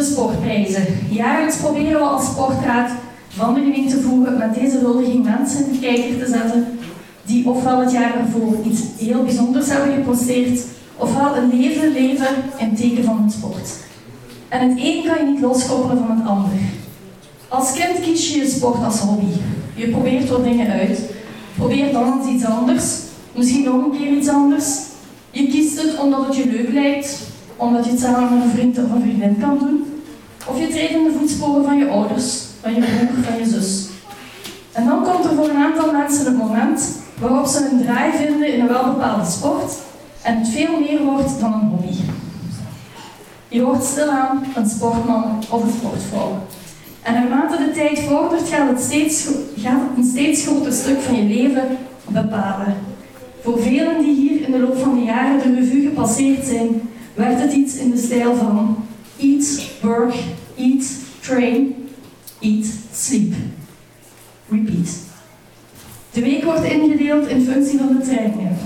De sportprijzen. Jaarlijks proberen we als sportraad van de gemeente Voeren met deze huldiging mensen in de kijker te zetten die ofwel het jaar ervoor iets heel bijzonders hebben geposteerd, ofwel een leven leven in teken van het sport. En het een kan je niet loskoppelen van het ander. Als kind kies je je sport als hobby. Je probeert wat dingen uit. Probeer dan eens iets anders. Misschien nog een keer iets anders. Je kiest het omdat het je leuk lijkt, omdat je het samen met een vriend of een vriendin kan doen. Of je treedt in de voetsporen van je ouders, van je broer, van je zus. En dan komt er voor een aantal mensen het moment waarop ze een draai vinden in een welbepaalde sport en het veel meer wordt dan een hobby. Je wordt stilaan een sportman of een sportvrouw. En naarmate de tijd vordert, gaat het, steeds, het een steeds groter stuk van je leven bepalen. Voor velen die hier in de loop van de jaren de revue gepasseerd zijn, werd het iets in de stijl van eat, work, eat, train, eat, sleep. Repeat. De week wordt ingedeeld in functie van de trainingen.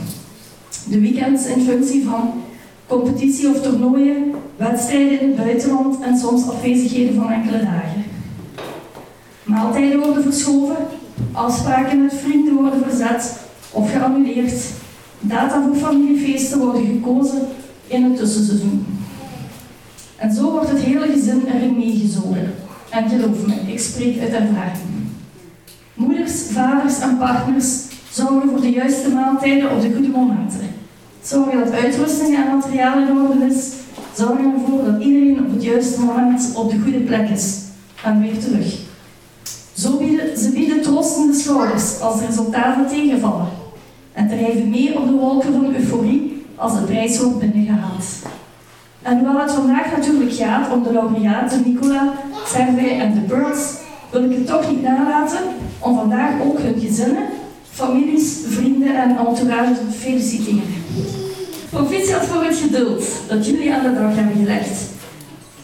De weekends in functie van competitie of toernooien, wedstrijden in het buitenland en soms afwezigheden van enkele dagen. Maaltijden worden verschoven, afspraken met vrienden worden verzet of geannuleerd. Data voor familiefeesten worden gekozen in het tussenseizoen. En zo wordt het hele gezin erin meegezogen. En geloof me, ik spreek uit ervaring. Moeders, vaders en partners zorgen voor de juiste maaltijden op de goede momenten. Zorgen dat uitrusting en materiaal in orde is. Zorgen ervoor dat iedereen op het juiste moment op de goede plek is. En weer terug. Zo bieden, ze bieden troostende schouders als de resultaten tegenvallen. En drijven mee op de wolken van euforie als de prijs wordt binnengehaald. En hoewel het vandaag natuurlijk gaat om de laureaten Nicola, Servij en de Birds, wil ik het toch niet nalaten om vandaag ook hun gezinnen, families, vrienden en entourage te feliciteren. Proficiat voor het geduld dat jullie aan de dag hebben gelegd.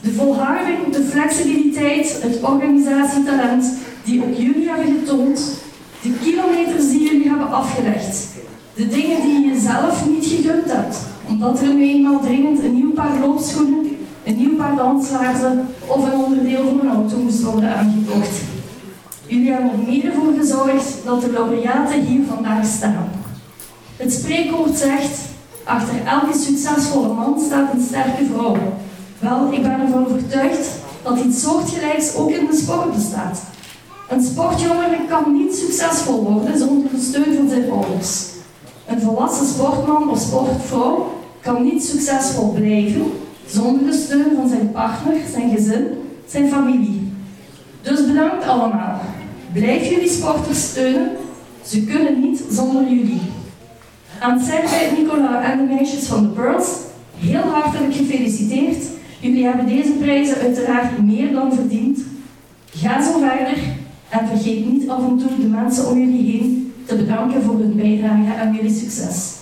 De volharding, de flexibiliteit, het organisatietalent die ook jullie hebben getoond, de kilometers die jullie hebben afgelegd, de dingen die je jezelf niet gegund hebt, omdat er nu eenmaal dringend een nieuw paar loopschoenen, een nieuw paar danslaarzen of een onderdeel van een auto moest worden aangekocht. Jullie hebben er mede voor gezorgd dat de laureaten hier vandaag staan. Het spreekwoord zegt, achter elke succesvolle man staat een sterke vrouw. Wel, ik ben ervan overtuigd dat iets soortgelijks ook in de sport bestaat. Een sportjongen kan niet succesvol worden zonder de steun van zijn ouders. Een volwassen sportman of sportvrouw kan niet succesvol blijven zonder de steun van zijn partner, zijn gezin, zijn familie. Dus bedankt allemaal. Blijf jullie sporters steunen. Ze kunnen niet zonder jullie. Aan Sergej, Nicola en de meisjes van de Pearls, heel hartelijk gefeliciteerd. Jullie hebben deze prijzen uiteraard meer dan verdiend. Ga zo verder en vergeet niet af en toe de mensen om jullie heen te bedanken voor hun bijdrage aan jullie succes.